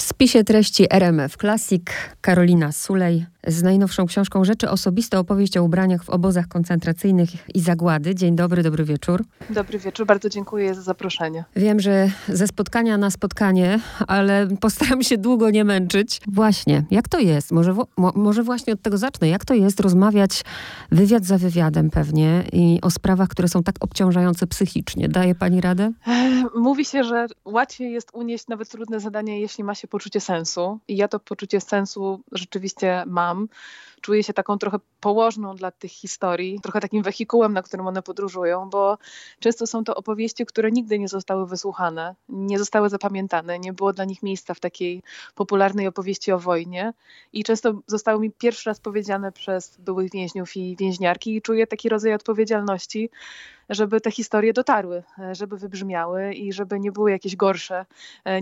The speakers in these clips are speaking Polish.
W spisie treści RMF Classic Karolina Sulej z najnowszą książką Rzeczy Osobiste, opowieść o ubraniach w obozach koncentracyjnych i zagłady. Dzień dobry, dobry wieczór. Dobry wieczór, bardzo dziękuję za zaproszenie. Wiem, że ze spotkania na spotkanie, ale postaram się długo nie męczyć. Właśnie, jak to jest? Może, może właśnie od tego zacznę. Jak to jest rozmawiać wywiad za wywiadem pewnie i o sprawach, które są tak obciążające psychicznie? Daje pani radę? Mówi się, że łatwiej jest unieść nawet trudne zadanie, jeśli ma się poczucie sensu. I ja to poczucie sensu rzeczywiście mam. Czuję się taką trochę położną dla tych historii, trochę takim wehikułem, na którym one podróżują, bo często są to opowieści, które nigdy nie zostały wysłuchane, nie zostały zapamiętane, nie było dla nich miejsca w takiej popularnej opowieści o wojnie i często zostały mi pierwszy raz powiedziane przez byłych więźniów i więźniarki i czuję taki rodzaj odpowiedzialności, żeby te historie dotarły, żeby wybrzmiały i żeby nie były jakieś gorsze,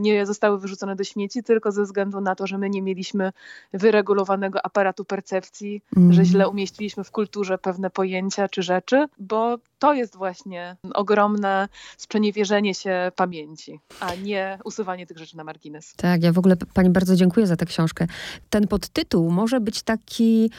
nie zostały wyrzucone do śmieci tylko ze względu na to, że my nie mieliśmy wyregulowanego aparatu percepcji, mm. że źle umieściliśmy w kulturze pewne pojęcia czy rzeczy, bo to jest właśnie ogromne sprzeniewierzenie się pamięci, a nie usuwanie tych rzeczy na margines. Tak, ja w ogóle Pani bardzo dziękuję za tę książkę. Ten podtytuł może być taki,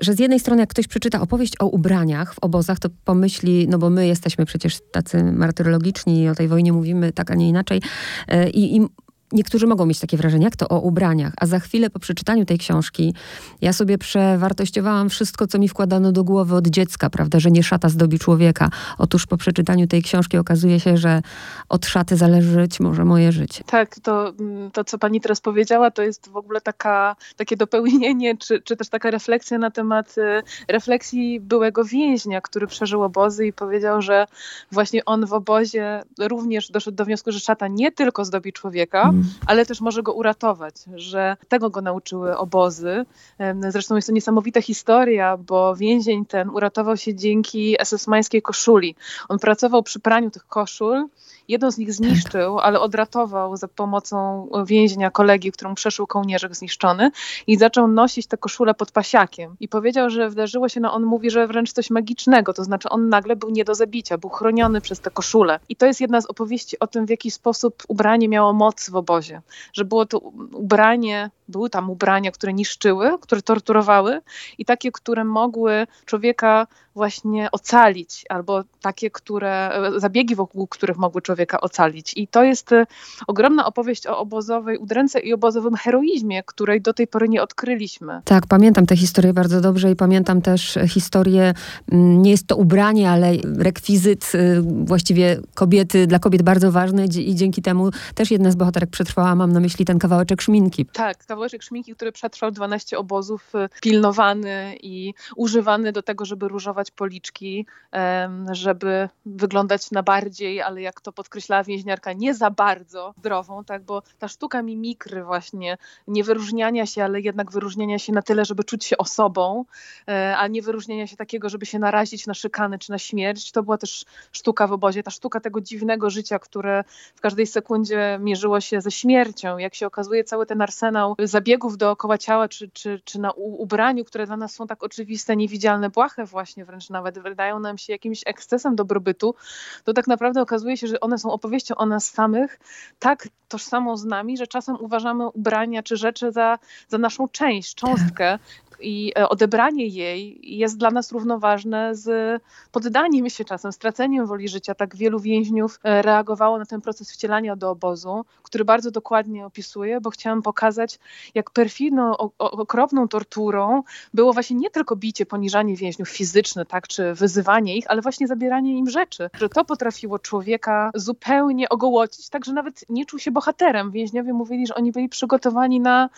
że z jednej strony jak ktoś przeczyta opowieść o ubraniach w obozach, to pomyśli, no bo my jesteśmy przecież tacy martyrologiczni i o tej wojnie mówimy tak, a nie inaczej. E, I, i niektórzy mogą mieć takie wrażenie, jak to o ubraniach, a za chwilę po przeczytaniu tej książki ja sobie przewartościowałam wszystko, co mi wkładano do głowy od dziecka, prawda, że nie szata zdobi człowieka. Otóż po przeczytaniu tej książki okazuje się, że od szaty zależeć może moje życie. Tak, to, to co pani teraz powiedziała, to jest w ogóle taka, takie dopełnienie, czy, czy też taka refleksja na temat y, refleksji byłego więźnia, który przeżył obozy i powiedział, że właśnie on w obozie również doszedł do wniosku, że szata nie tylko zdobi człowieka, mm ale też może go uratować, że tego go nauczyły obozy. Zresztą jest to niesamowita historia, bo więzień ten uratował się dzięki SS-mańskiej koszuli. On pracował przy praniu tych koszul, jedną z nich zniszczył, ale odratował za pomocą więźnia kolegi, którą przeszył kołnierzyk zniszczony i zaczął nosić tę koszulę pod pasiakiem. I powiedział, że wydarzyło się, no on mówi, że wręcz coś magicznego, to znaczy on nagle był nie do zabicia, był chroniony przez tę koszulę. I to jest jedna z opowieści o tym, w jaki sposób ubranie miało moc w obozie. Że było to ubranie, były tam ubrania, które niszczyły, które torturowały i takie, które mogły człowieka właśnie ocalić, albo takie, które, zabiegi wokół których mogły człowieka ocalić. I to jest e, ogromna opowieść o obozowej udręce i obozowym heroizmie, której do tej pory nie odkryliśmy. Tak, pamiętam tę historię bardzo dobrze i pamiętam też historię, mm, nie jest to ubranie, ale rekwizyt właściwie kobiety, dla kobiet bardzo ważny i dzięki temu też jedna z bohaterek przetrwała, mam na myśli ten kawałeczek szminki. Tak, kawałeczek szminki, który przetrwał 12 obozów, y, pilnowany i używany do tego, żeby różować policzki, żeby wyglądać na bardziej, ale jak to podkreślała więźniarka, nie za bardzo zdrową, tak, bo ta sztuka mimikry właśnie, nie wyróżniania się, ale jednak wyróżniania się na tyle, żeby czuć się osobą, e, a nie wyróżniania się takiego, żeby się narazić na szykany czy na śmierć, to była też sztuka w obozie, ta sztuka tego dziwnego życia, które w każdej sekundzie mierzyło się ze śmiercią. Jak się okazuje, cały ten arsenał zabiegów dookoła ciała, czy, czy, czy na ubraniu, które dla nas są tak oczywiste, niewidzialne, błahe właśnie wręcz nawet wydają nam się jakimś ekscesem dobrobytu, to tak naprawdę okazuje się, że one są opowieścią o nas samych, tak tożsamą z nami, że czasem uważamy ubrania czy rzeczy za, za naszą część, cząstkę, i e, odebranie jej jest dla nas równoważne z poddaniem się czasem, straceniem woli życia. Tak wielu więźniów e, reagowało na ten proces wcielania do obozu, który bardzo dokładnie opisuję, bo chciałam pokazać, jak perfidną, okropną torturą było właśnie nie tylko bicie, poniżanie więźniów fizyczne, tak, czy wyzywanie ich, ale właśnie zabieranie im rzeczy. Że to potrafiło człowieka zupełnie ogołocić, tak, że nawet nie czuł się bohaterem. Więźniowie mówili, że oni byli przygotowani na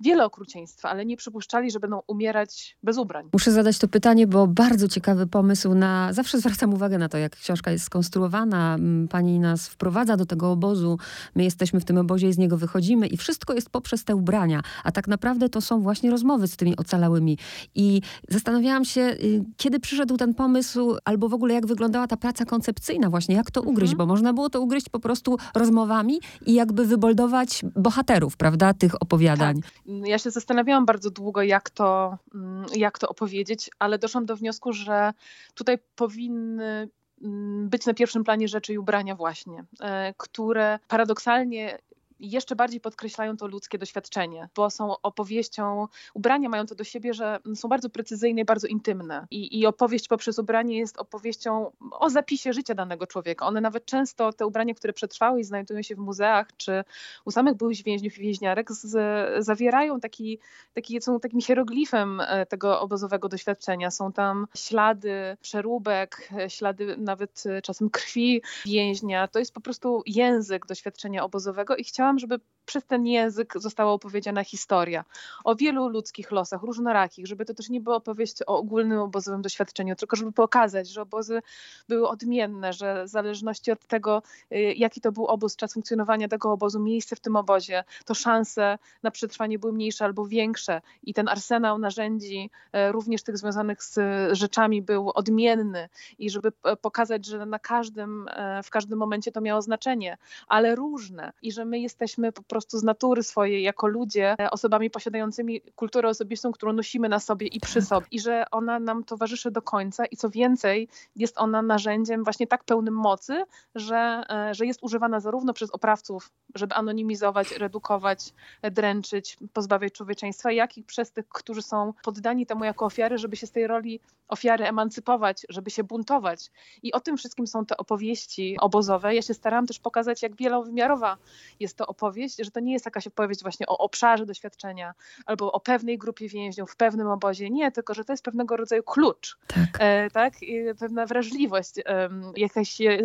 wiele okrucieństwa, ale nie przypuszczali, że będą umierać bez ubrań. Muszę zadać to pytanie, bo bardzo ciekawy pomysł na... Zawsze zwracam uwagę na to, jak książka jest skonstruowana. Pani nas wprowadza do tego obozu, my jesteśmy w tym obozie i z niego wychodzimy i wszystko jest poprzez te ubrania. A tak naprawdę to są właśnie rozmowy z tymi ocalałymi. I zastanawiałam się, y, kiedy przyszedł ten pomysł, albo w ogóle jak wyglądała ta praca koncepcyjna właśnie, jak to ugryźć, mhm. bo można było to ugryźć po prostu rozmowami i jakby wyboldować bohaterów, prawda, tych opowiadań. Tak. Ja się zastanawiałam bardzo długo, jak to, mm, jak to opowiedzieć, ale doszłam do wniosku, że tutaj powinny mm, być na pierwszym planie rzeczy i ubrania właśnie, e, które paradoksalnie jeszcze bardziej podkreślają to ludzkie doświadczenie, bo są opowieścią, ubrania mają to do siebie, że są bardzo precyzyjne i bardzo intymne. I, I opowieść poprzez ubranie jest opowieścią o zapisie życia danego człowieka. One nawet często, te ubrania, które przetrwały i znajdują się w muzeach, czy u samych byłych więźniów i więźniarek, z, zawierają taki, taki, są takim hieroglifem e, tego obozowego doświadczenia. Są tam ślady przeróbek, ślady nawet e, czasem krwi więźnia. To jest po prostu język doświadczenia obozowego i chciałam, żeby przez ten język została opowiedziana historia o wielu ludzkich losach, różnorakich, żeby to też nie była opowieść o ogólnym obozowym doświadczeniu, tylko żeby pokazać, że obozy były odmienne, że w zależności od tego, y, jaki to był obóz, czas funkcjonowania tego obozu, miejsce w tym obozie, to szanse na przetrwanie były mniejsze albo większe i ten arsenał narzędzi, y, również tych związanych z rzeczami był odmienny i żeby pokazać, że na każdym, y, w każdym momencie to miało znaczenie, ale różne i że my jesteśmy po prostu z natury swojej jako ludzie e, osobami posiadającymi kulturę osobistą, którą nosimy na sobie i przy sobie i że ona nam towarzyszy do końca i co więcej jest ona narzędziem właśnie tak pełnym mocy, że, e, że jest używana zarówno przez oprawców, żeby anonimizować, redukować, dręczyć, pozbawiać człowieczeństwa, jak i przez tych, którzy są poddani temu jako ofiary, żeby się z tej roli ofiary emancypować, żeby się buntować. I o tym wszystkim są te opowieści obozowe. Ja się starałam też pokazać, jak wielowymiarowa jest to opowieść, że to nie jest jakaś opowieść właśnie o obszarze doświadczenia albo o pewnej grupie więźniów w pewnym obozie. Nie, tylko że to jest pewnego rodzaju klucz, tak? E, tak? I pewna wrażliwość, e, jakieś e,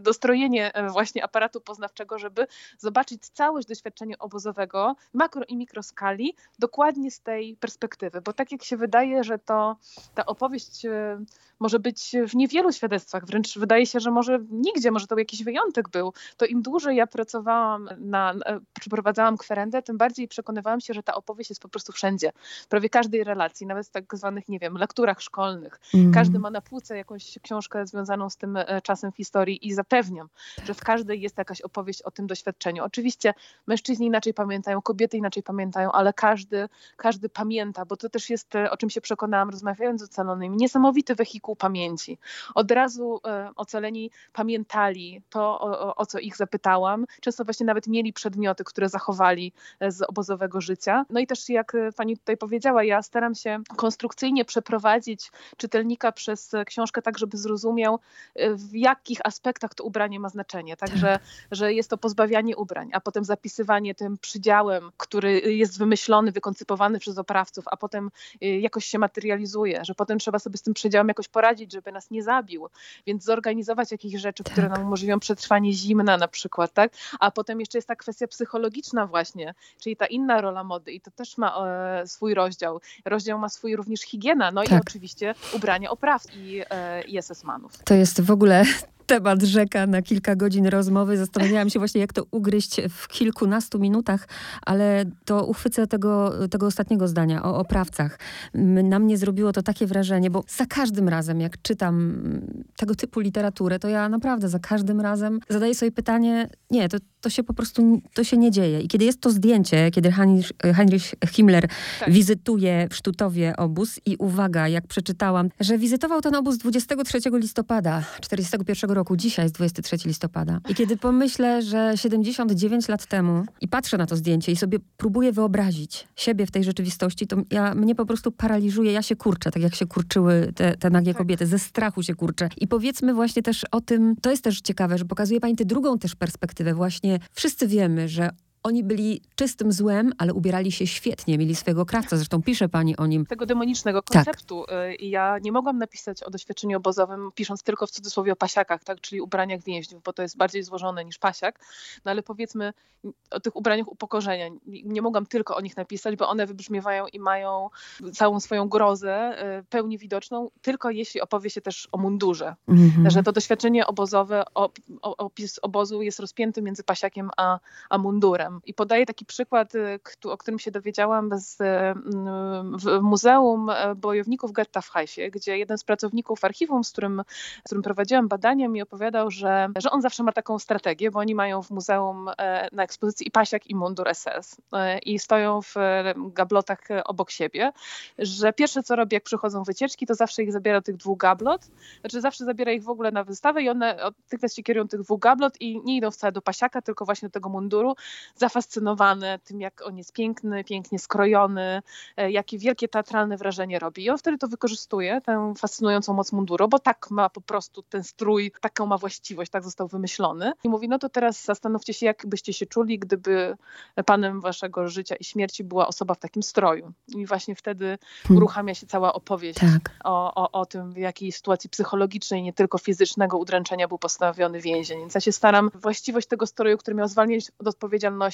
dostrojenie właśnie aparatu poznawczego, żeby zobaczyć całość doświadczenia obozowego, makro i mikroskali, dokładnie z tej perspektywy. Bo tak jak się wydaje, że to ta opowieść e, może być w niewielu świadectwach, wręcz wydaje się, że może nigdzie, może to jakiś wyjątek był, to im dłużej ja pracowałam, na, przeprowadzałam kwerendę, tym bardziej przekonywałam się, że ta opowieść jest po prostu wszędzie. Prawie każdej relacji, nawet w tak zwanych, nie wiem, lekturach szkolnych. Mm. Każdy ma na półce jakąś książkę związaną z tym e, czasem w historii i zapewniam, że w każdej jest jakaś opowieść o tym doświadczeniu. Oczywiście mężczyźni inaczej pamiętają, kobiety inaczej pamiętają, ale każdy, każdy pamięta, bo to też jest, o czym się przekonałam rozmawiając z ocalonymi, niesamowity wehikuł pamięci. Od razu e, ocaleni pamiętali to, o, o, co ich zapytałam. Często właśnie nawet mieli przedmioty, które zachowali e, z obozowego życia. No i też jak e, pani tutaj powiedziała, ja staram się konstrukcyjnie przeprowadzić czytelnika przez książkę tak, żeby zrozumiał w jakich aspektach to ubranie ma znaczenie. Także, tak. że jest to pozbawianie ubrań, a potem zapisywanie tym przydziałem, który jest wymyślony, wykoncypowany przez oprawców, a potem jakoś się materializuje, że potem trzeba sobie z tym przydziałem jakoś poradzić, żeby nas nie zabił, więc zorganizować jakieś rzeczy, tak. które nam umożliwią przetrwanie zimna na przykład, tak? A potem jeszcze jest ta kwestia psychologiczna właśnie, czyli ta inna rola mody i to też ma e, swój rozdział. Rozdział ma swój również higiena, no tak. i oczywiście ubranie opraw i, e, i SS-manów. To jest w ogóle temat rzeka na kilka godzin rozmowy. Zastanawiałam się właśnie, jak to ugryźć w kilkunastu minutach, ale to uchwycę tego, tego ostatniego zdania o oprawcach. Na mnie zrobiło to takie wrażenie, bo za każdym razem, jak czytam tego typu literaturę, to ja naprawdę za każdym razem zadaję sobie pytanie, nie, to, to się po prostu to się nie dzieje. I kiedy jest to zdjęcie, kiedy Heinrich, Heinrich Himmler tak. wizytuje w Sztutowie obóz i uwaga, jak przeczytałam, że wizytował ten obóz 23 listopada 1941 roku, roku, dzisiaj jest 23 listopada. I kiedy pomyślę, że 79 lat temu i patrzę na to zdjęcie i sobie próbuję wyobrazić siebie w tej rzeczywistości, to ja, mnie po prostu paraliżuje, ja się kurczę, tak jak się kurczyły te, te nagie tak. kobiety, ze strachu się kurczę. I powiedzmy właśnie też o tym, to jest też ciekawe, że pokazuje pani tę drugą też perspektywę, właśnie wszyscy wiemy, że oni byli czystym złem, ale ubierali się świetnie, mieli swojego krawca. Zresztą pisze pani o nim. Tego demonicznego tak. konceptu. Tak. I ja nie mogłam napisać o doświadczeniu obozowym, pisząc tylko w cudzysłowie o pasiakach, tak? czyli ubraniach więźniów, bo to jest bardziej złożone niż pasiak. No ale powiedzmy o tych ubraniach upokorzenia. Nie mogłam tylko o nich napisać, bo one wybrzmiewają i mają całą swoją grozę e, pełni widoczną, tylko jeśli opowie się też o mundurze. Mhm. Że to doświadczenie obozowe, opis obozu jest rozpięty między pasiakiem a, a mundurem. I podaję taki przykład, o którym się dowiedziałam z, w Muzeum Bojowników Getta w Hajsie, gdzie jeden z pracowników archiwum, z którym, z którym prowadziłam badania, mi opowiadał, że, że on zawsze ma taką strategię, bo oni mają w muzeum na ekspozycji i pasiak, i mundur SS. I stoją w gablotach obok siebie, że pierwsze co robi, jak przychodzą wycieczki, to zawsze ich zabiera tych dwóch gablot, znaczy zawsze zabiera ich w ogóle na wystawę i one natychmiast się kierują tych dwóch gablot i nie idą wcale do pasiaka, tylko właśnie do tego munduru, zafascynowane tym, jak on jest piękny, pięknie skrojony, e, jakie wielkie teatralne wrażenie robi. I on wtedy to wykorzystuje, tę fascynującą moc munduru, bo tak ma po prostu ten strój, taką ma właściwość, tak został wymyślony. I mówi, no to teraz zastanówcie się, jak byście się czuli, gdyby panem waszego życia i śmierci była osoba w takim stroju. I właśnie wtedy hmm. uruchamia się cała opowieść tak. o, o, o tym, w jakiej sytuacji psychologicznej, nie tylko fizycznego udręczenia był postawiony więzień. Więc ja się staram właściwość tego stroju, który miał zwalniać od odpowiedzialności,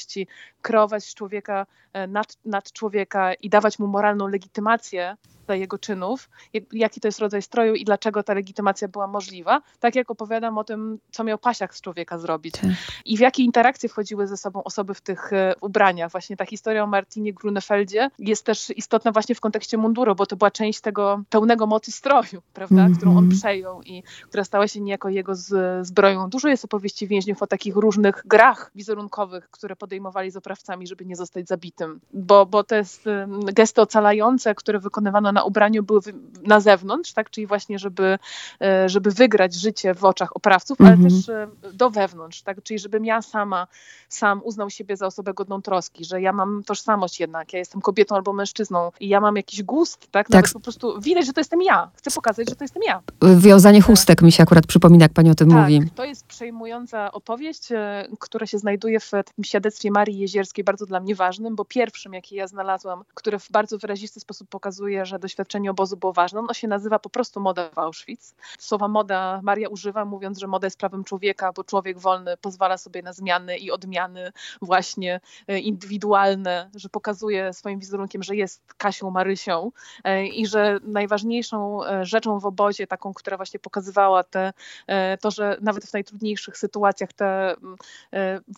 kreować człowieka e, nad, nad człowieka i dawać mu moralną legitymację jego czynów, jaki to jest rodzaj stroju i dlaczego ta legitymacja była możliwa, tak jak opowiadam o tym, co miał pasiak z człowieka zrobić tak. i w jakie interakcje wchodziły ze sobą osoby w tych e, ubraniach. Właśnie ta historia o Martinie Grunefeldzie jest też istotna właśnie w kontekście munduru, bo to była część tego pełnego mocy stroju, prawda, mm -hmm. którą on przejął i która stała się niejako jego z, zbroją. Dużo jest opowieści więźniów o takich różnych grach wizerunkowych, które podejmowali z oprawcami, żeby nie zostać zabitym, bo, bo to jest gesty ocalające, które wykonywano na ubraniu były na zewnątrz, tak? czyli właśnie, żeby, e, żeby wygrać życie w oczach oprawców, ale mhm. też e, do wewnątrz, tak? czyli żebym ja sama, sam uznał siebie za osobę godną troski, że ja mam tożsamość jednak, ja jestem kobietą albo mężczyzną i ja mam jakiś gust, tak? Nawet tak. po prostu widać, że to jestem ja. Chcę pokazać, że to jestem ja. Wiązanie chustek mi się akurat przypomina, jak pani o tym tak, mówi. to jest przejmująca opowieść, e, która się znajduje w takim świadectwie Marii Jezierskiej, bardzo dla mnie ważnym, bo pierwszym, jaki ja znalazłam, które w bardzo wyrazisty sposób pokazuje, że doświadczenie obozu było ważne. Ono się nazywa po prostu moda w Auschwitz. Słowa moda Maria używa, mówiąc, że moda jest prawem człowieka, bo człowiek wolny pozwala sobie na zmiany i odmiany właśnie e, indywidualne, że pokazuje swoim wizerunkiem, że jest Kasią Marysią e, i że najważniejszą e, rzeczą w obozie, taką, która właśnie pokazywała te, to, że nawet w najtrudniejszych sytuacjach te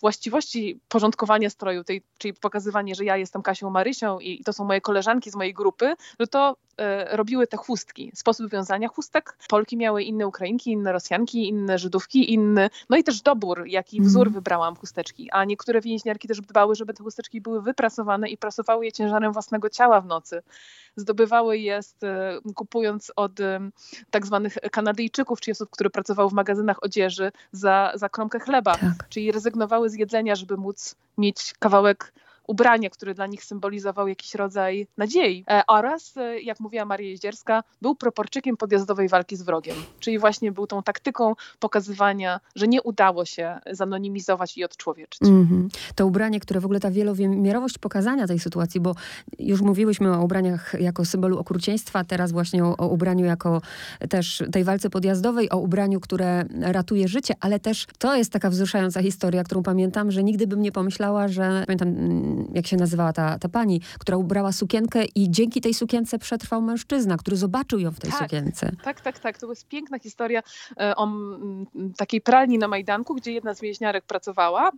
właściwości porządkowania stroju, tej, czyli pokazywanie, że ja jestem Kasią Marysią i to są moje koleżanki z mojej grupy, że to robiły te chustki, sposób wiązania chustek. Polki miały inne Ukrainki, inne Rosjanki, inne Żydówki, inny, no i też dobór, jaki wzór mm. wybrałam chusteczki. A niektóre więźniarki też dbały, żeby te chusteczki były wyprasowane i prasowały je ciężarem własnego ciała w nocy. Zdobywały je e, kupując od e, tak zwanych Kanadyjczyków, czyli osób, które pracowały w magazynach odzieży za, za kromkę chleba. Tak. Czyli rezygnowały z jedzenia, żeby móc mieć kawałek ubranie, które dla nich symbolizował jakiś rodzaj nadziei. E, oraz, e, jak mówiła Maria Jeździerska, był proporczykiem podjazdowej walki z wrogiem. Czyli właśnie był tą taktyką pokazywania, że nie udało się zanonimizować i odczłowieczyć. Mm -hmm. To ubranie, które w ogóle ta wielowymiarowość pokazania tej sytuacji, bo już mówiłyśmy o ubraniach jako symbolu okrucieństwa, teraz właśnie o, o ubraniu jako też tej walce podjazdowej, o ubraniu, które ratuje życie, ale też to jest taka wzruszająca historia, którą pamiętam, że nigdy bym nie pomyślała, że pamiętam jak się nazywała ta, ta pani, która ubrała sukienkę i dzięki tej sukience przetrwał mężczyzna, który zobaczył ją w tej tak, sukience. Tak, tak, tak. To jest piękna historia e, o takiej pralni na Majdanku, gdzie jedna z więźniarek pracowała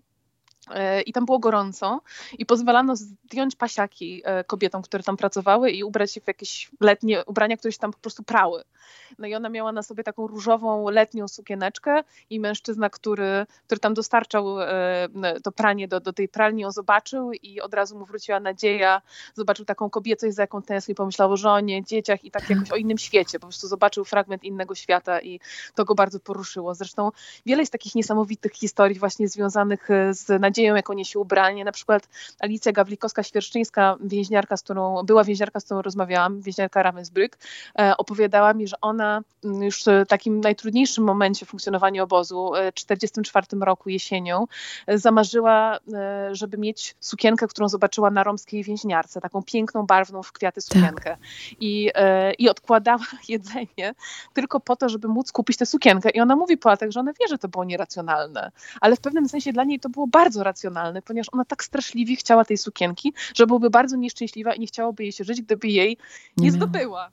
i tam było gorąco i pozwalano zdjąć pasiaki e, kobietom, które tam pracowały i ubrać się w jakieś letnie ubrania, które się tam po prostu prały. No i ona miała na sobie taką różową letnią sukieneczkę i mężczyzna, który, który tam dostarczał e, to pranie do, do tej pralni, ją zobaczył i od razu mu wróciła nadzieja. Zobaczył taką kobiecość, za jaką tęskni, pomyślał o żonie, dzieciach i tak jakoś o innym świecie. Po prostu zobaczył fragment innego świata i to go bardzo poruszyło. Zresztą wiele jest takich niesamowitych historii właśnie związanych e, z nadzieją, jaką niesie ubranie. Na przykład Alicja Gawlikowska-Świerszczyńska, więźniarka, z którą, była więźniarka, z którą rozmawiałam, więźniarka Ravensbrück, e, opowiadała mi, że ona mm, już w takim najtrudniejszym momencie funkcjonowania obozu, e, w 1944 roku jesienią, e, zamarzyła, e, żeby mieć sukienkę, którą zobaczyła na romskiej więźniarce, taką piękną, barwną w kwiaty sukienkę. Tak. I, I odkładała jedzenie tylko po to, żeby móc kupić tę sukienkę. I ona mówi po latach, że ona wie, że to było nieracjonalne, ale w pewnym sensie dla niej to było bardzo bardzo racjonalny, ponieważ ona tak straszliwie chciała tej sukienki, że byłaby bardzo nieszczęśliwa i nie chciałoby jej się żyć, gdyby jej nie, nie zdobyła.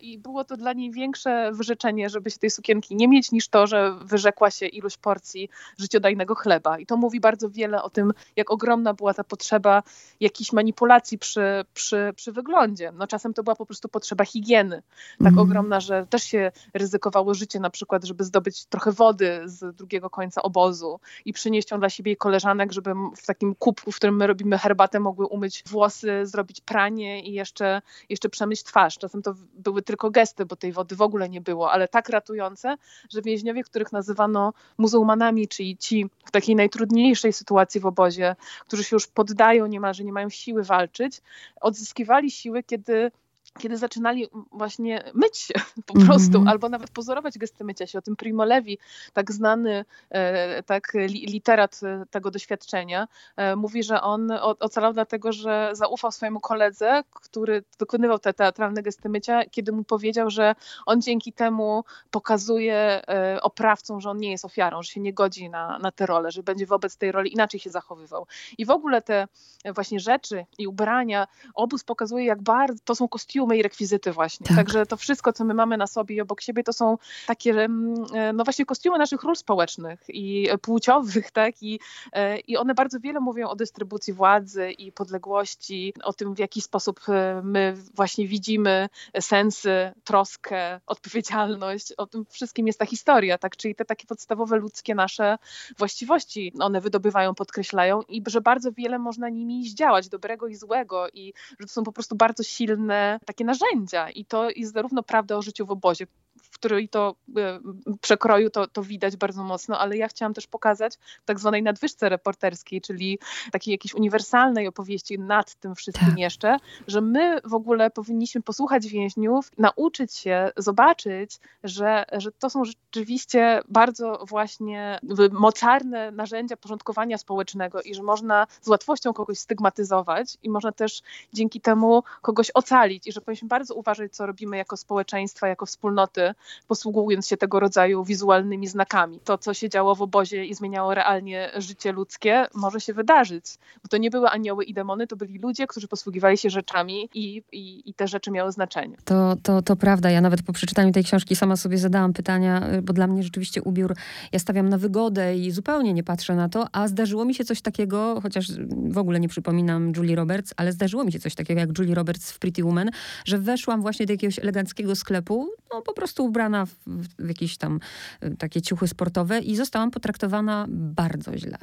I było to dla niej większe wyrzeczenie, żeby się tej sukienki nie mieć, niż to, że wyrzekła się iluś porcji życiodajnego chleba. I to mówi bardzo wiele o tym, jak ogromna była ta potrzeba jakichś manipulacji przy, przy, przy wyglądzie. No czasem to była po prostu potrzeba higieny, tak mm. ogromna, że też się ryzykowało życie na przykład, żeby zdobyć trochę wody z drugiego końca obozu i przynieść ją dla siebie i koleżanek, żeby w takim kubku, w którym my robimy herbatę, mogły umyć włosy, zrobić pranie i jeszcze, jeszcze przemyć twarz. Czasem to były tylko gesty, bo tej wody w ogóle nie było, ale tak ratujące, że więźniowie, których nazywano muzułmanami, czyli ci w takiej najtrudniejszej sytuacji w obozie, którzy się już poddają niemalże, nie mają siły walczyć, odzyskiwali siły, kiedy kiedy zaczynali właśnie myć się po prostu, mm -hmm. albo nawet pozorować gesty mycia się. O tym Primo Levi, tak znany e, tak literat e, tego doświadczenia, e, mówi, że on ocalał dlatego, że zaufał swojemu koledze, który wykonywał te teatralne gesty mycia, kiedy mu powiedział, że on dzięki temu pokazuje oprawcom, że on nie jest ofiarą, że się nie godzi na, na tę rolę, że będzie wobec tej roli inaczej się zachowywał. I w ogóle te właśnie rzeczy i ubrania, obóz pokazuje, jak bardzo to są kostiumy, kostiumy i rekwizyty właśnie. Tak. Także to wszystko, co my mamy na sobie i obok siebie, to są takie, mm, e, no właśnie kostiumy naszych ról społecznych i płciowych, tak? I, e, I one bardzo wiele mówią o dystrybucji władzy i podległości, o tym, w jaki sposób e, my właśnie widzimy sensy, troskę, odpowiedzialność. O tym wszystkim jest ta historia, tak? Czyli te takie podstawowe ludzkie nasze właściwości, one wydobywają, podkreślają i że bardzo wiele można nimi zdziałać, dobrego i złego i że to są po prostu bardzo silne takie narzędzia i to jest zarówno prawda o życiu w obozie, w której to e, przekroju to, to widać bardzo mocno, ale ja chciałam też pokazać tak zwanej nadwyżce reporterskiej, czyli takiej jakiejś uniwersalnej opowieści nad tym wszystkim tak. jeszcze, że my w ogóle powinniśmy posłuchać więźniów, nauczyć się, zobaczyć, że, że to są rzeczywiście bardzo właśnie mocarne narzędzia porządkowania społecznego i że można z łatwością kogoś stygmatyzować i można też dzięki temu kogoś ocalić i że powinniśmy bardzo uważać, co robimy jako społeczeństwa, jako wspólnoty, posługując się tego rodzaju wizualnymi znakami. To, co się działo w obozie i zmieniało realnie życie ludzkie, może się wydarzyć. Bo to nie były anioły i demony, to byli ludzie, którzy posługiwali się rzeczami i, i, i te rzeczy miały znaczenie. To, to, to prawda. Ja nawet po przeczytaniu tej książki sama sobie zadałam pytania, bo dla mnie rzeczywiście ubiór, ja stawiam na wygodę i zupełnie nie patrzę na to, a zdarzyło mi się coś takiego, chociaż w ogóle nie przypominam Julie Roberts, ale zdarzyło mi się coś takiego jak Julie Roberts w Pretty Woman, że weszłam właśnie do jakiegoś eleganckiego sklepu, no po prostu ubrana w, w jakieś tam y, takie ciuchy sportowe i zostałam potraktowana bardzo źle.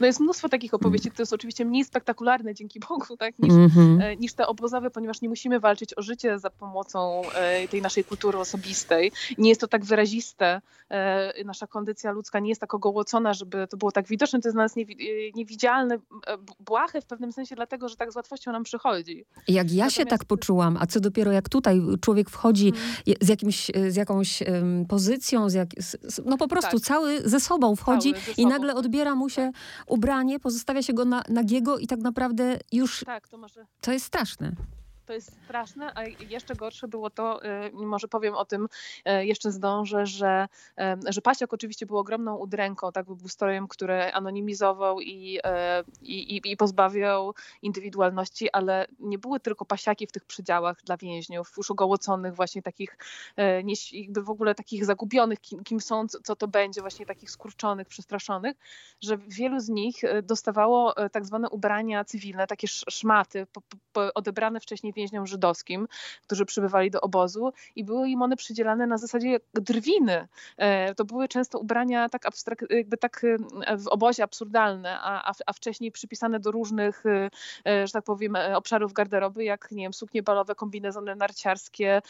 No jest mnóstwo takich opowieści, które są oczywiście mniej spektakularne, dzięki Bogu, tak, niż, mm -hmm. niż te obozowe, ponieważ nie musimy walczyć o życie za pomocą e, tej naszej kultury osobistej. Nie jest to tak wyraziste. E, nasza kondycja ludzka nie jest tak ogołocona, żeby to było tak widoczne. To jest dla nas niewidzialne, błahe w pewnym sensie, dlatego, że tak z łatwością nam przychodzi. Jak ja Natomiast... się tak poczułam, a co dopiero jak tutaj człowiek wchodzi mm. z, jakimś, z jakąś um, pozycją, z jak, z, no po prostu tak. cały ze sobą wchodzi ze sobą. i nagle odbiera mu się tak. ubranie, pozostawia się go na, nagiego i tak naprawdę już... Tak, to może... To jest straszne. To jest straszne, a jeszcze gorsze było to, y, może powiem o tym, y, jeszcze zdążę, że, y, że Pasiak oczywiście był ogromną udręką, tak, był strojem, który anonimizował i, i, i pozbawiał indywidualności, ale nie były tylko pasiaki w tych przedziałach dla więźniów, już ogołoconych właśnie takich, jakby w ogóle takich zagubionych, kim, kim są, co to będzie, właśnie takich skurczonych, przestraszonych, że wielu z nich dostawało tak zwane ubrania cywilne, takie szmaty odebrane wcześniej więźniom żydowskim, którzy przybywali do obozu i były im one przydzielane na zasadzie drwiny. E, to były często ubrania tak abstrak- jakby tak e, w obozie absurdalne, a, a, wcześniej przypisane do różnych, e, że tak powiem, obszarów garderoby, jak nie wiem, suknie balowe, kombinezony narciarskie,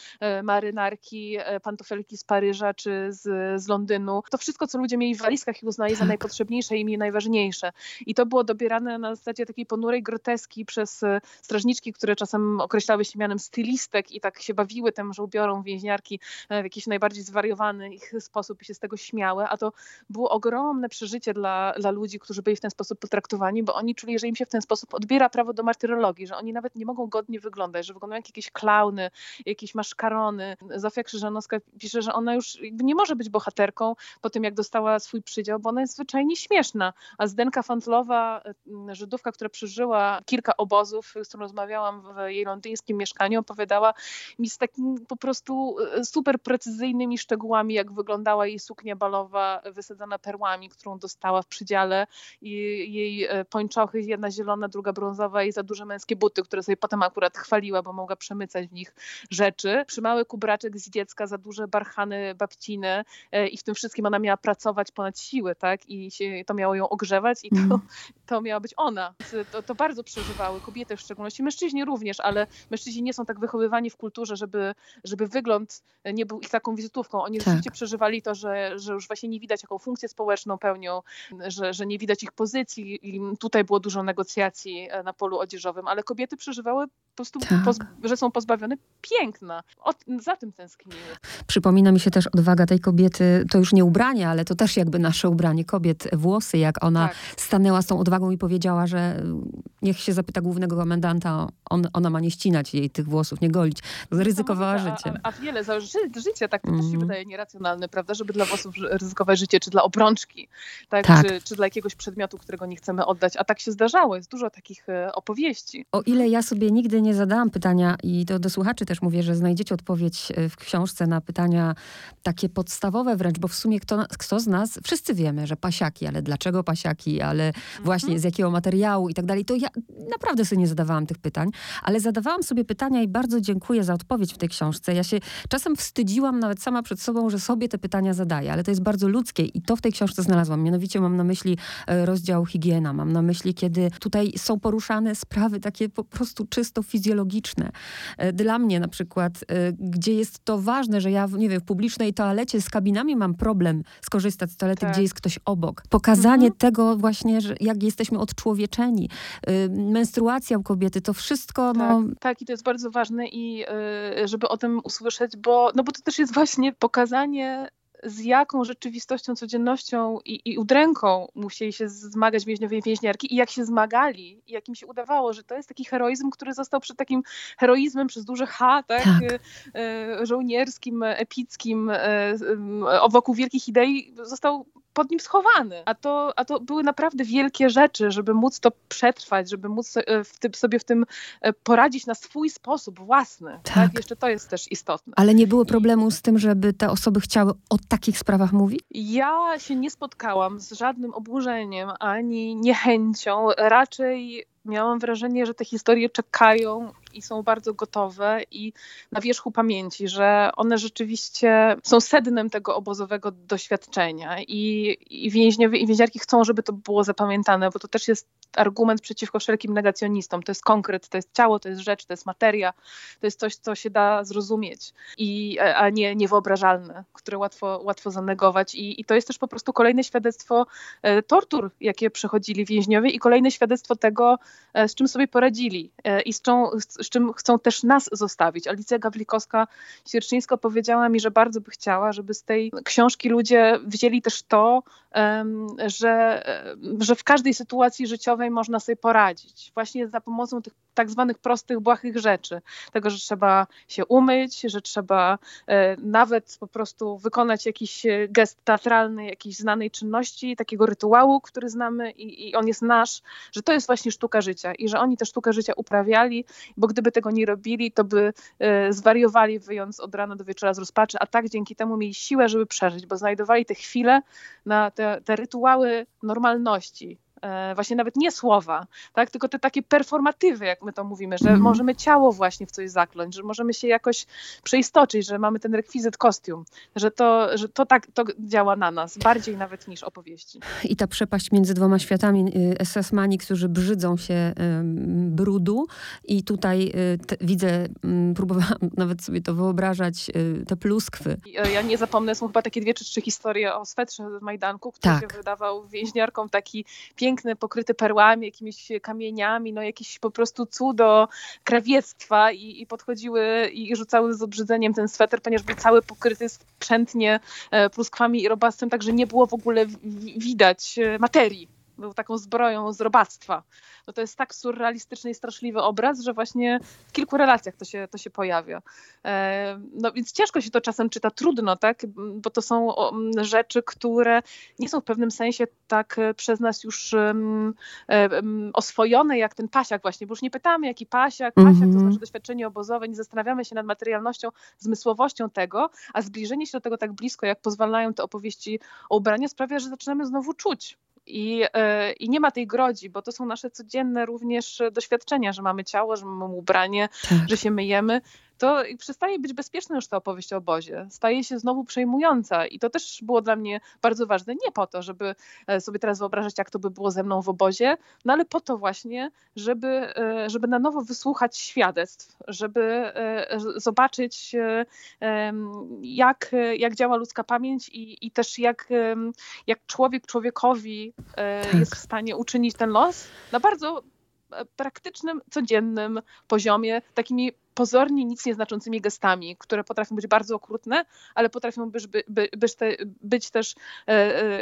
marynarki, pantofelki z Paryża czy z, z Londynu. To wszystko, co ludzie mieli w walizkach i uznali za tak. najpotrzebniejsze i najważniejsze. I to było dobierane na zasadzie takiej ponurej groteski przez strażniczki, które czasem określały określały się mianem stylistek i tak się bawiły tym, że ubiorą więźniarki w jakiś najbardziej zwariowany ich sposób i się z tego śmiały, a to było ogromne przeżycie dla, dla ludzi, którzy byli w ten sposób potraktowani, bo oni czuli, że im się w ten sposób odbiera prawo do martyrologii, że oni nawet nie mogą godnie wyglądać, że wyglądają jak jakieś klauny, jakieś maszkarony. Zofia Krzyżanowska pisze, że ona już nie może być bohaterką po tym, jak dostała swój przydział, bo ona jest zwyczajnie śmieszna. A Zdenka Fantlowa, mm, Żydówka, która przeżyła kilka obozów, z którą rozmawiałam w jej londyńskim mieszkaniu, opowiadała mi z takim po prostu e, super precyzyjnymi szczegółami, jak wyglądała jej suknia balowa wysadzana perłami, którą dostała w przydziale i jej e, pończochy, jedna zielona, druga brązowa i za duże męskie buty, które sobie potem akurat chwaliła, bo mogła przemycać w nich rzeczy. Przymały kubraczek z dziecka, za duże barchany babciny e, i w tym wszystkim ona miała pracować ponad siły, tak? I się, to miało ją ogrzewać i to, mm. to miała być ona. To, to bardzo przeżywały kobiety w szczególności, mężczyźni również, ale mężczyźni nie są tak wychowywani w kulturze, żeby, żeby wygląd nie był ich taką wizytówką. Oni tak. rzeczywiście przeżywali to, że, że już właśnie nie widać, jaką funkcję społeczną pełnią, że, że nie widać ich pozycji i tutaj było dużo negocjacji e, na polu odzieżowym, ale kobiety przeżywały po prostu, tak. że są pozbawione piękna. O, za tym tęskniły. Przypomina mi się też odwaga tej kobiety, to już nie ubranie, ale to też jakby nasze ubranie kobiet, włosy, jak ona tak. stanęła z tą odwagą i powiedziała, że niech się zapyta głównego komendanta, on, ona ma nie ścinać jej tych włosów, nie golić. Ryzykowała życie. A, a wiele za ży życie, tak to mm. też się mhm. wydaje nieracjonalne, prawda, żeby dla włosów ryzykować życie, czy dla obrączki, tak, tak. Czy, czy, dla jakiegoś przedmiotu, którego nie chcemy oddać. A tak się zdarzało, jest dużo takich e, opowieści. O ile ja sobie nigdy nie zadałam pytania i to do słuchaczy też mówię, że znajdziecie odpowiedź e, w książce na pytania takie podstawowe wręcz, bo w sumie kto, kto z nas, wszyscy wiemy, że pasiaki, ale dlaczego pasiaki, ale właśnie mhm. z jakiego materiału i tak dalej, to ja naprawdę sobie nie zadawałam tych pytań, ale zadawałam sobie pytania i bardzo dziękuję za odpowiedź w tej książce. Ja się czasem wstydziłam nawet sama przed sobą, że sobie te pytania zadaję, ale to jest bardzo ludzkie i to w tej książce znalazłam. Mianowicie mam na myśli e, rozdział higiena, mam na myśli, kiedy tutaj są poruszane sprawy takie po prostu czysto fizjologiczne. E, dla mnie na przykład, e, gdzie jest to ważne, że ja, nie wiem, w publicznej toalecie z kabinami mam problem skorzystać z toalety, tak. gdzie jest ktoś obok. Pokazanie mhm. tego właśnie, że jak jesteśmy odczłowieczeni. Menstruacja u kobiety, to wszystko, tak, no... Tak, i to jest bardzo ważne i żeby o tym usłyszeć, bo, no bo to też jest właśnie pokazanie z jaką rzeczywistością, codziennością i, i udręką musieli się zmagać więźniowie i więźniarki i jak się zmagali i jak im się udawało, że to jest taki heroizm, który został przed takim heroizmem przez duże H, tak? tak. E, żołnierskim, epickim, wokół wielkich idei został pod nim schowany. A to, a to były naprawdę wielkie rzeczy, żeby móc to przetrwać, żeby móc e, w tym, sobie w tym e, poradzić na swój sposób własny. Tak. tak. Jeszcze to jest też istotne. Ale nie było problemu z tym, żeby te osoby chciały o takich sprawach mówić? Ja się nie spotkałam z żadnym oburzeniem ani niechęcią. Raczej miałam wrażenie, że te historie czekają i są bardzo gotowe i na wierzchu pamięci, że one rzeczywiście są sednem tego obozowego doświadczenia i, i więźniowie i więźniarki chcą, żeby to było zapamiętane, bo to też jest argument przeciwko wszelkim negacjonistom. To jest konkret, to jest ciało, to jest rzecz, to jest materia, to jest coś, co się da zrozumieć, i, a nie niewyobrażalne, które łatwo, łatwo zanegować. I, I to jest też po prostu kolejne świadectwo e, tortur, jakie przechodzili więźniowie i kolejne świadectwo tego, e, z czym sobie poradzili e, i z czym, z czym chcą też nas zostawić. Alicja Gawlikowska-Sierczyńska powiedziała mi, że bardzo by chciała, żeby z tej książki ludzie wzięli też to, że, że w każdej sytuacji życiowej można sobie poradzić. Właśnie za pomocą tych tak zwanych prostych, błahych rzeczy. Tego, że trzeba się umyć, że trzeba e, nawet po prostu wykonać jakiś e, gest teatralny, jakiejś znanej czynności, takiego rytuału, który znamy i, i on jest nasz, że to jest właśnie sztuka życia i że oni tę sztukę życia uprawiali, bo gdyby tego nie robili, to by e, zwariowali, wyjąc od rana do wieczora z rozpaczy, a tak dzięki temu mieli siłę, żeby przeżyć, bo znajdowali te chwile na te, te rytuały normalności, właśnie nawet nie słowa, tak? tylko te takie performatywy, jak my to mówimy, że mm. możemy ciało właśnie w coś zakląć, że możemy się jakoś przeistoczyć, że mamy ten rekwizyt kostium, że to, że to tak to działa na nas, bardziej nawet niż opowieści. I ta przepaść między dwoma światami, y, SS-mani, którzy brzydzą się brudu i tutaj y, te, widzę, mm, próbowałam nawet sobie to wyobrażać, y, te pluskwy. E, ja nie zapomnę, są chyba takie dwie czy trzy historie o swetrze z Majdanku, który tak. się wydawał więźniarkom taki piękny piękny, pokryty perłami, jakimiś kamieniami, no jakieś po prostu cudo krawiectwa i, i podchodziły i rzucały z obrzydzeniem ten sweter, ponieważ był cały pokryty sprzętnie pluskwami i robactwem, także nie było w ogóle widać materii był taką zbroją z robactwa. No to jest tak surrealistyczny i straszliwy obraz, że właśnie w kilku relacjach to się, to się pojawia. E, no więc ciężko się to czasem czyta, trudno, tak? Bo to są rzeczy, które nie są w pewnym sensie tak e, przez nas już oswojone jak ten pasiak właśnie, bo już nie pytamy jaki pasiak, pasiak mm -hmm. to mhm. znaczy doświadczenie obozowe, nie zastanawiamy się nad materialnością, zmysłowością tego, a zbliżenie się do tego tak blisko, jak pozwalają te opowieści o ubrania sprawia, że zaczynamy znowu czuć i, e, I nie ma tej grodzi, bo to są nasze codzienne również doświadczenia, że mamy ciało, że mamy ubranie, tak. że się myjemy to przestaje być bezpieczna już ta opowieść o obozie. Staje się znowu przejmująca i to też było dla mnie bardzo ważne. Nie po to, żeby e, sobie teraz wyobrażać, jak to by było ze mną w obozie, no ale po to właśnie, żeby, e, żeby na nowo wysłuchać świadectw, żeby e, zobaczyć, jak, jak działa ludzka pamięć i, i też jak, jak człowiek człowiekowi tak. jest w stanie uczynić ten los na bardzo praktycznym, codziennym poziomie, takimi pozornie nic nieznaczącymi gestami, które potrafią być bardzo okrutne, ale potrafią być, by, być, te, być też e,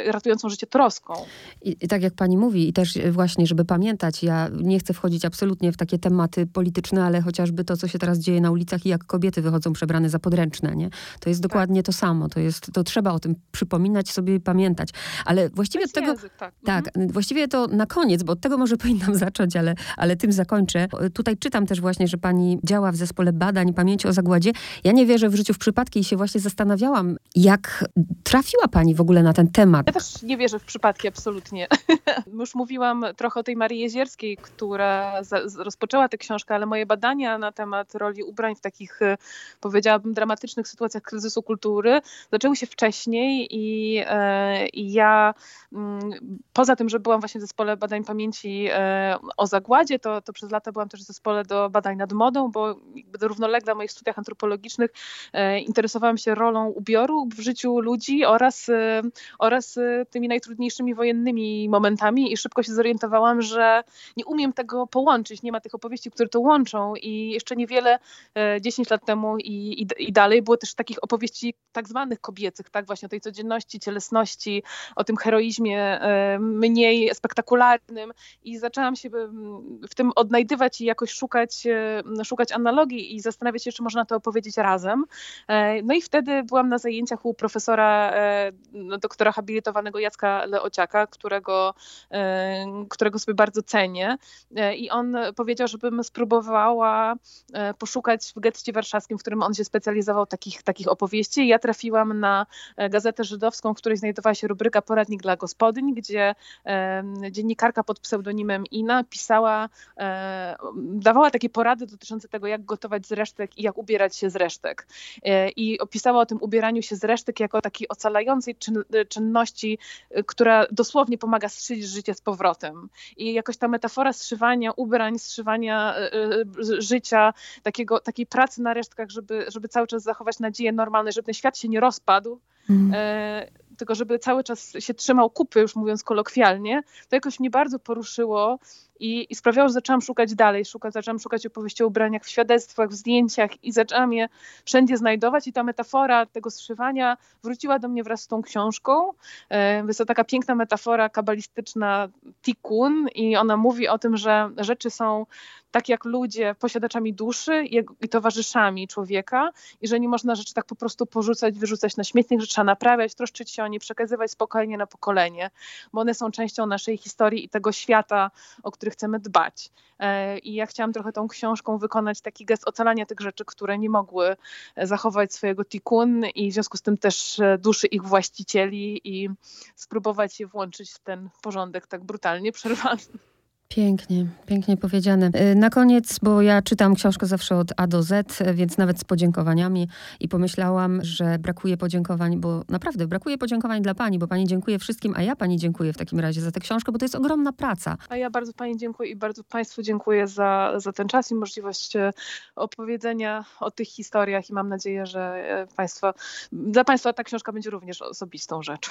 e, ratującą życie troską. I, I, tak jak pani mówi, i też właśnie, żeby pamiętać, ja nie chcę wchodzić absolutnie w takie tematy polityczne, ale chociażby to, co się teraz dzieje na ulicach i jak kobiety wychodzą przebrane za podręczne, nie? To jest tak. dokładnie tak. to samo. To, jest, to trzeba o tym przypominać sobie i pamiętać. Ale właściwie od tego... Język, tak, tak mhm. właściwie to na koniec, bo od tego może powinnam zacząć, ale, ale tym zakończę. Tutaj czytam też właśnie, że pani działa w zespole badań pamięci o zagładzie. Ja nie wierzę w życiu w przypadki i się właśnie zastanawiałam, jak trafiła pani w ogóle na ten temat. Ja też nie wierzę w przypadki, absolutnie. Już mówiłam trochę o tej Marii Jezierskiej, która rozpoczęła tę książkę, ale moje badania na temat roli ubrań w takich, e, powiedziałabym, dramatycznych sytuacjach kryzysu kultury zaczęły się wcześniej i, e, i ja mm, poza tym, że byłam właśnie w zespole badań pamięci e, o zagładzie, to, to przez lata byłam też w zespole do badań nad modą, bo równolegle moich studiach antropologicznych e, interesowałam się rolą ubioru w życiu ludzi oraz, e, oraz e, tymi najtrudniejszymi wojennymi momentami i szybko się zorientowałam, że nie umiem tego połączyć, nie ma tych opowieści, które to łączą i jeszcze niewiele, 10 lat temu i, i, i dalej było też takich opowieści tak zwanych kobiecych, tak? Właśnie o tej codzienności, cielesności, o tym heroizmie mniej spektakularnym i zaczęłam się w tym odnajdywać i jakoś szukać, szukać analogii i zastanawiać się, czy można to opowiedzieć razem. E, no i wtedy byłam na zajęciach u profesora, e, no, doktora habilitowanego Jacka Leociaka, którego, e, którego sobie bardzo cenię. I on powiedział, żebym spróbowała poszukać w getcie warszawskim, w którym on się specjalizował, takich, takich opowieści. Ja trafiłam na gazetę żydowską, w której znajdowała się rubryka Poradnik dla gospodyń, gdzie dziennikarka pod pseudonimem Ina pisała, dawała takie porady dotyczące tego, jak gotować z resztek i jak ubierać się z resztek. E, I opisała o tym ubieraniu się z resztek jako takiej ocalającej czyn, czynności, e, która dosłownie pomaga zszyć życie z powrotem. I jakoś ta metafora zszywania ubrań, zszywania e, życia, takiego, takiej pracy na resztkach, żeby, żeby cały czas zachować nadzieję normalną, żeby ten świat się nie rozpadł, mm. tylko żeby cały czas się trzymał kupy, już mówiąc kolokwialnie, to jakoś mnie bardzo poruszyło i, i sprawiało, że zaczęłam szukać dalej, szukać, zaczęłam szukać opowieści o ubraniach w świadectwach, w zdjęciach i zaczęłam je wszędzie znajdować. I ta metafora tego zszywania wróciła do mnie wraz z tą książką. Jest to taka piękna metafora kabalistyczna tikkun. I ona mówi o tym, że rzeczy są tak jak ludzie, posiadaczami duszy i towarzyszami człowieka. I że nie można rzeczy tak po prostu porzucać, wyrzucać na śmietnik, że trzeba naprawiać, troszczyć się o nie, przekazywać spokojnie na pokolenie, bo one są częścią naszej historii i tego świata, o który chcemy dbać. E, I ja chciałam trochę tą książką wykonać taki gest ocalania tych rzeczy, które nie mogły zachować swojego tikun i w związku z tym też e, duszy ich właścicieli i spróbować je włączyć w ten porządek tak brutalnie przerwany. Pięknie, pięknie powiedziane. Y, na koniec, bo ja czytam książkę zawsze od A do Z, więc nawet z podziękowaniami i pomyślałam, że brakuje podziękowań, bo naprawdę brakuje podziękowań dla pani, bo pani dziękuję wszystkim, a ja pani dziękuję w takim razie za tę książkę, bo to jest ogromna praca. A ja bardzo pani dziękuję i bardzo państwu dziękuję za, za ten czas i możliwość e, opowiedzenia o tych historiach i mam nadzieję, że e, państwo, dla państwa ta książka będzie również osobistą rzeczą.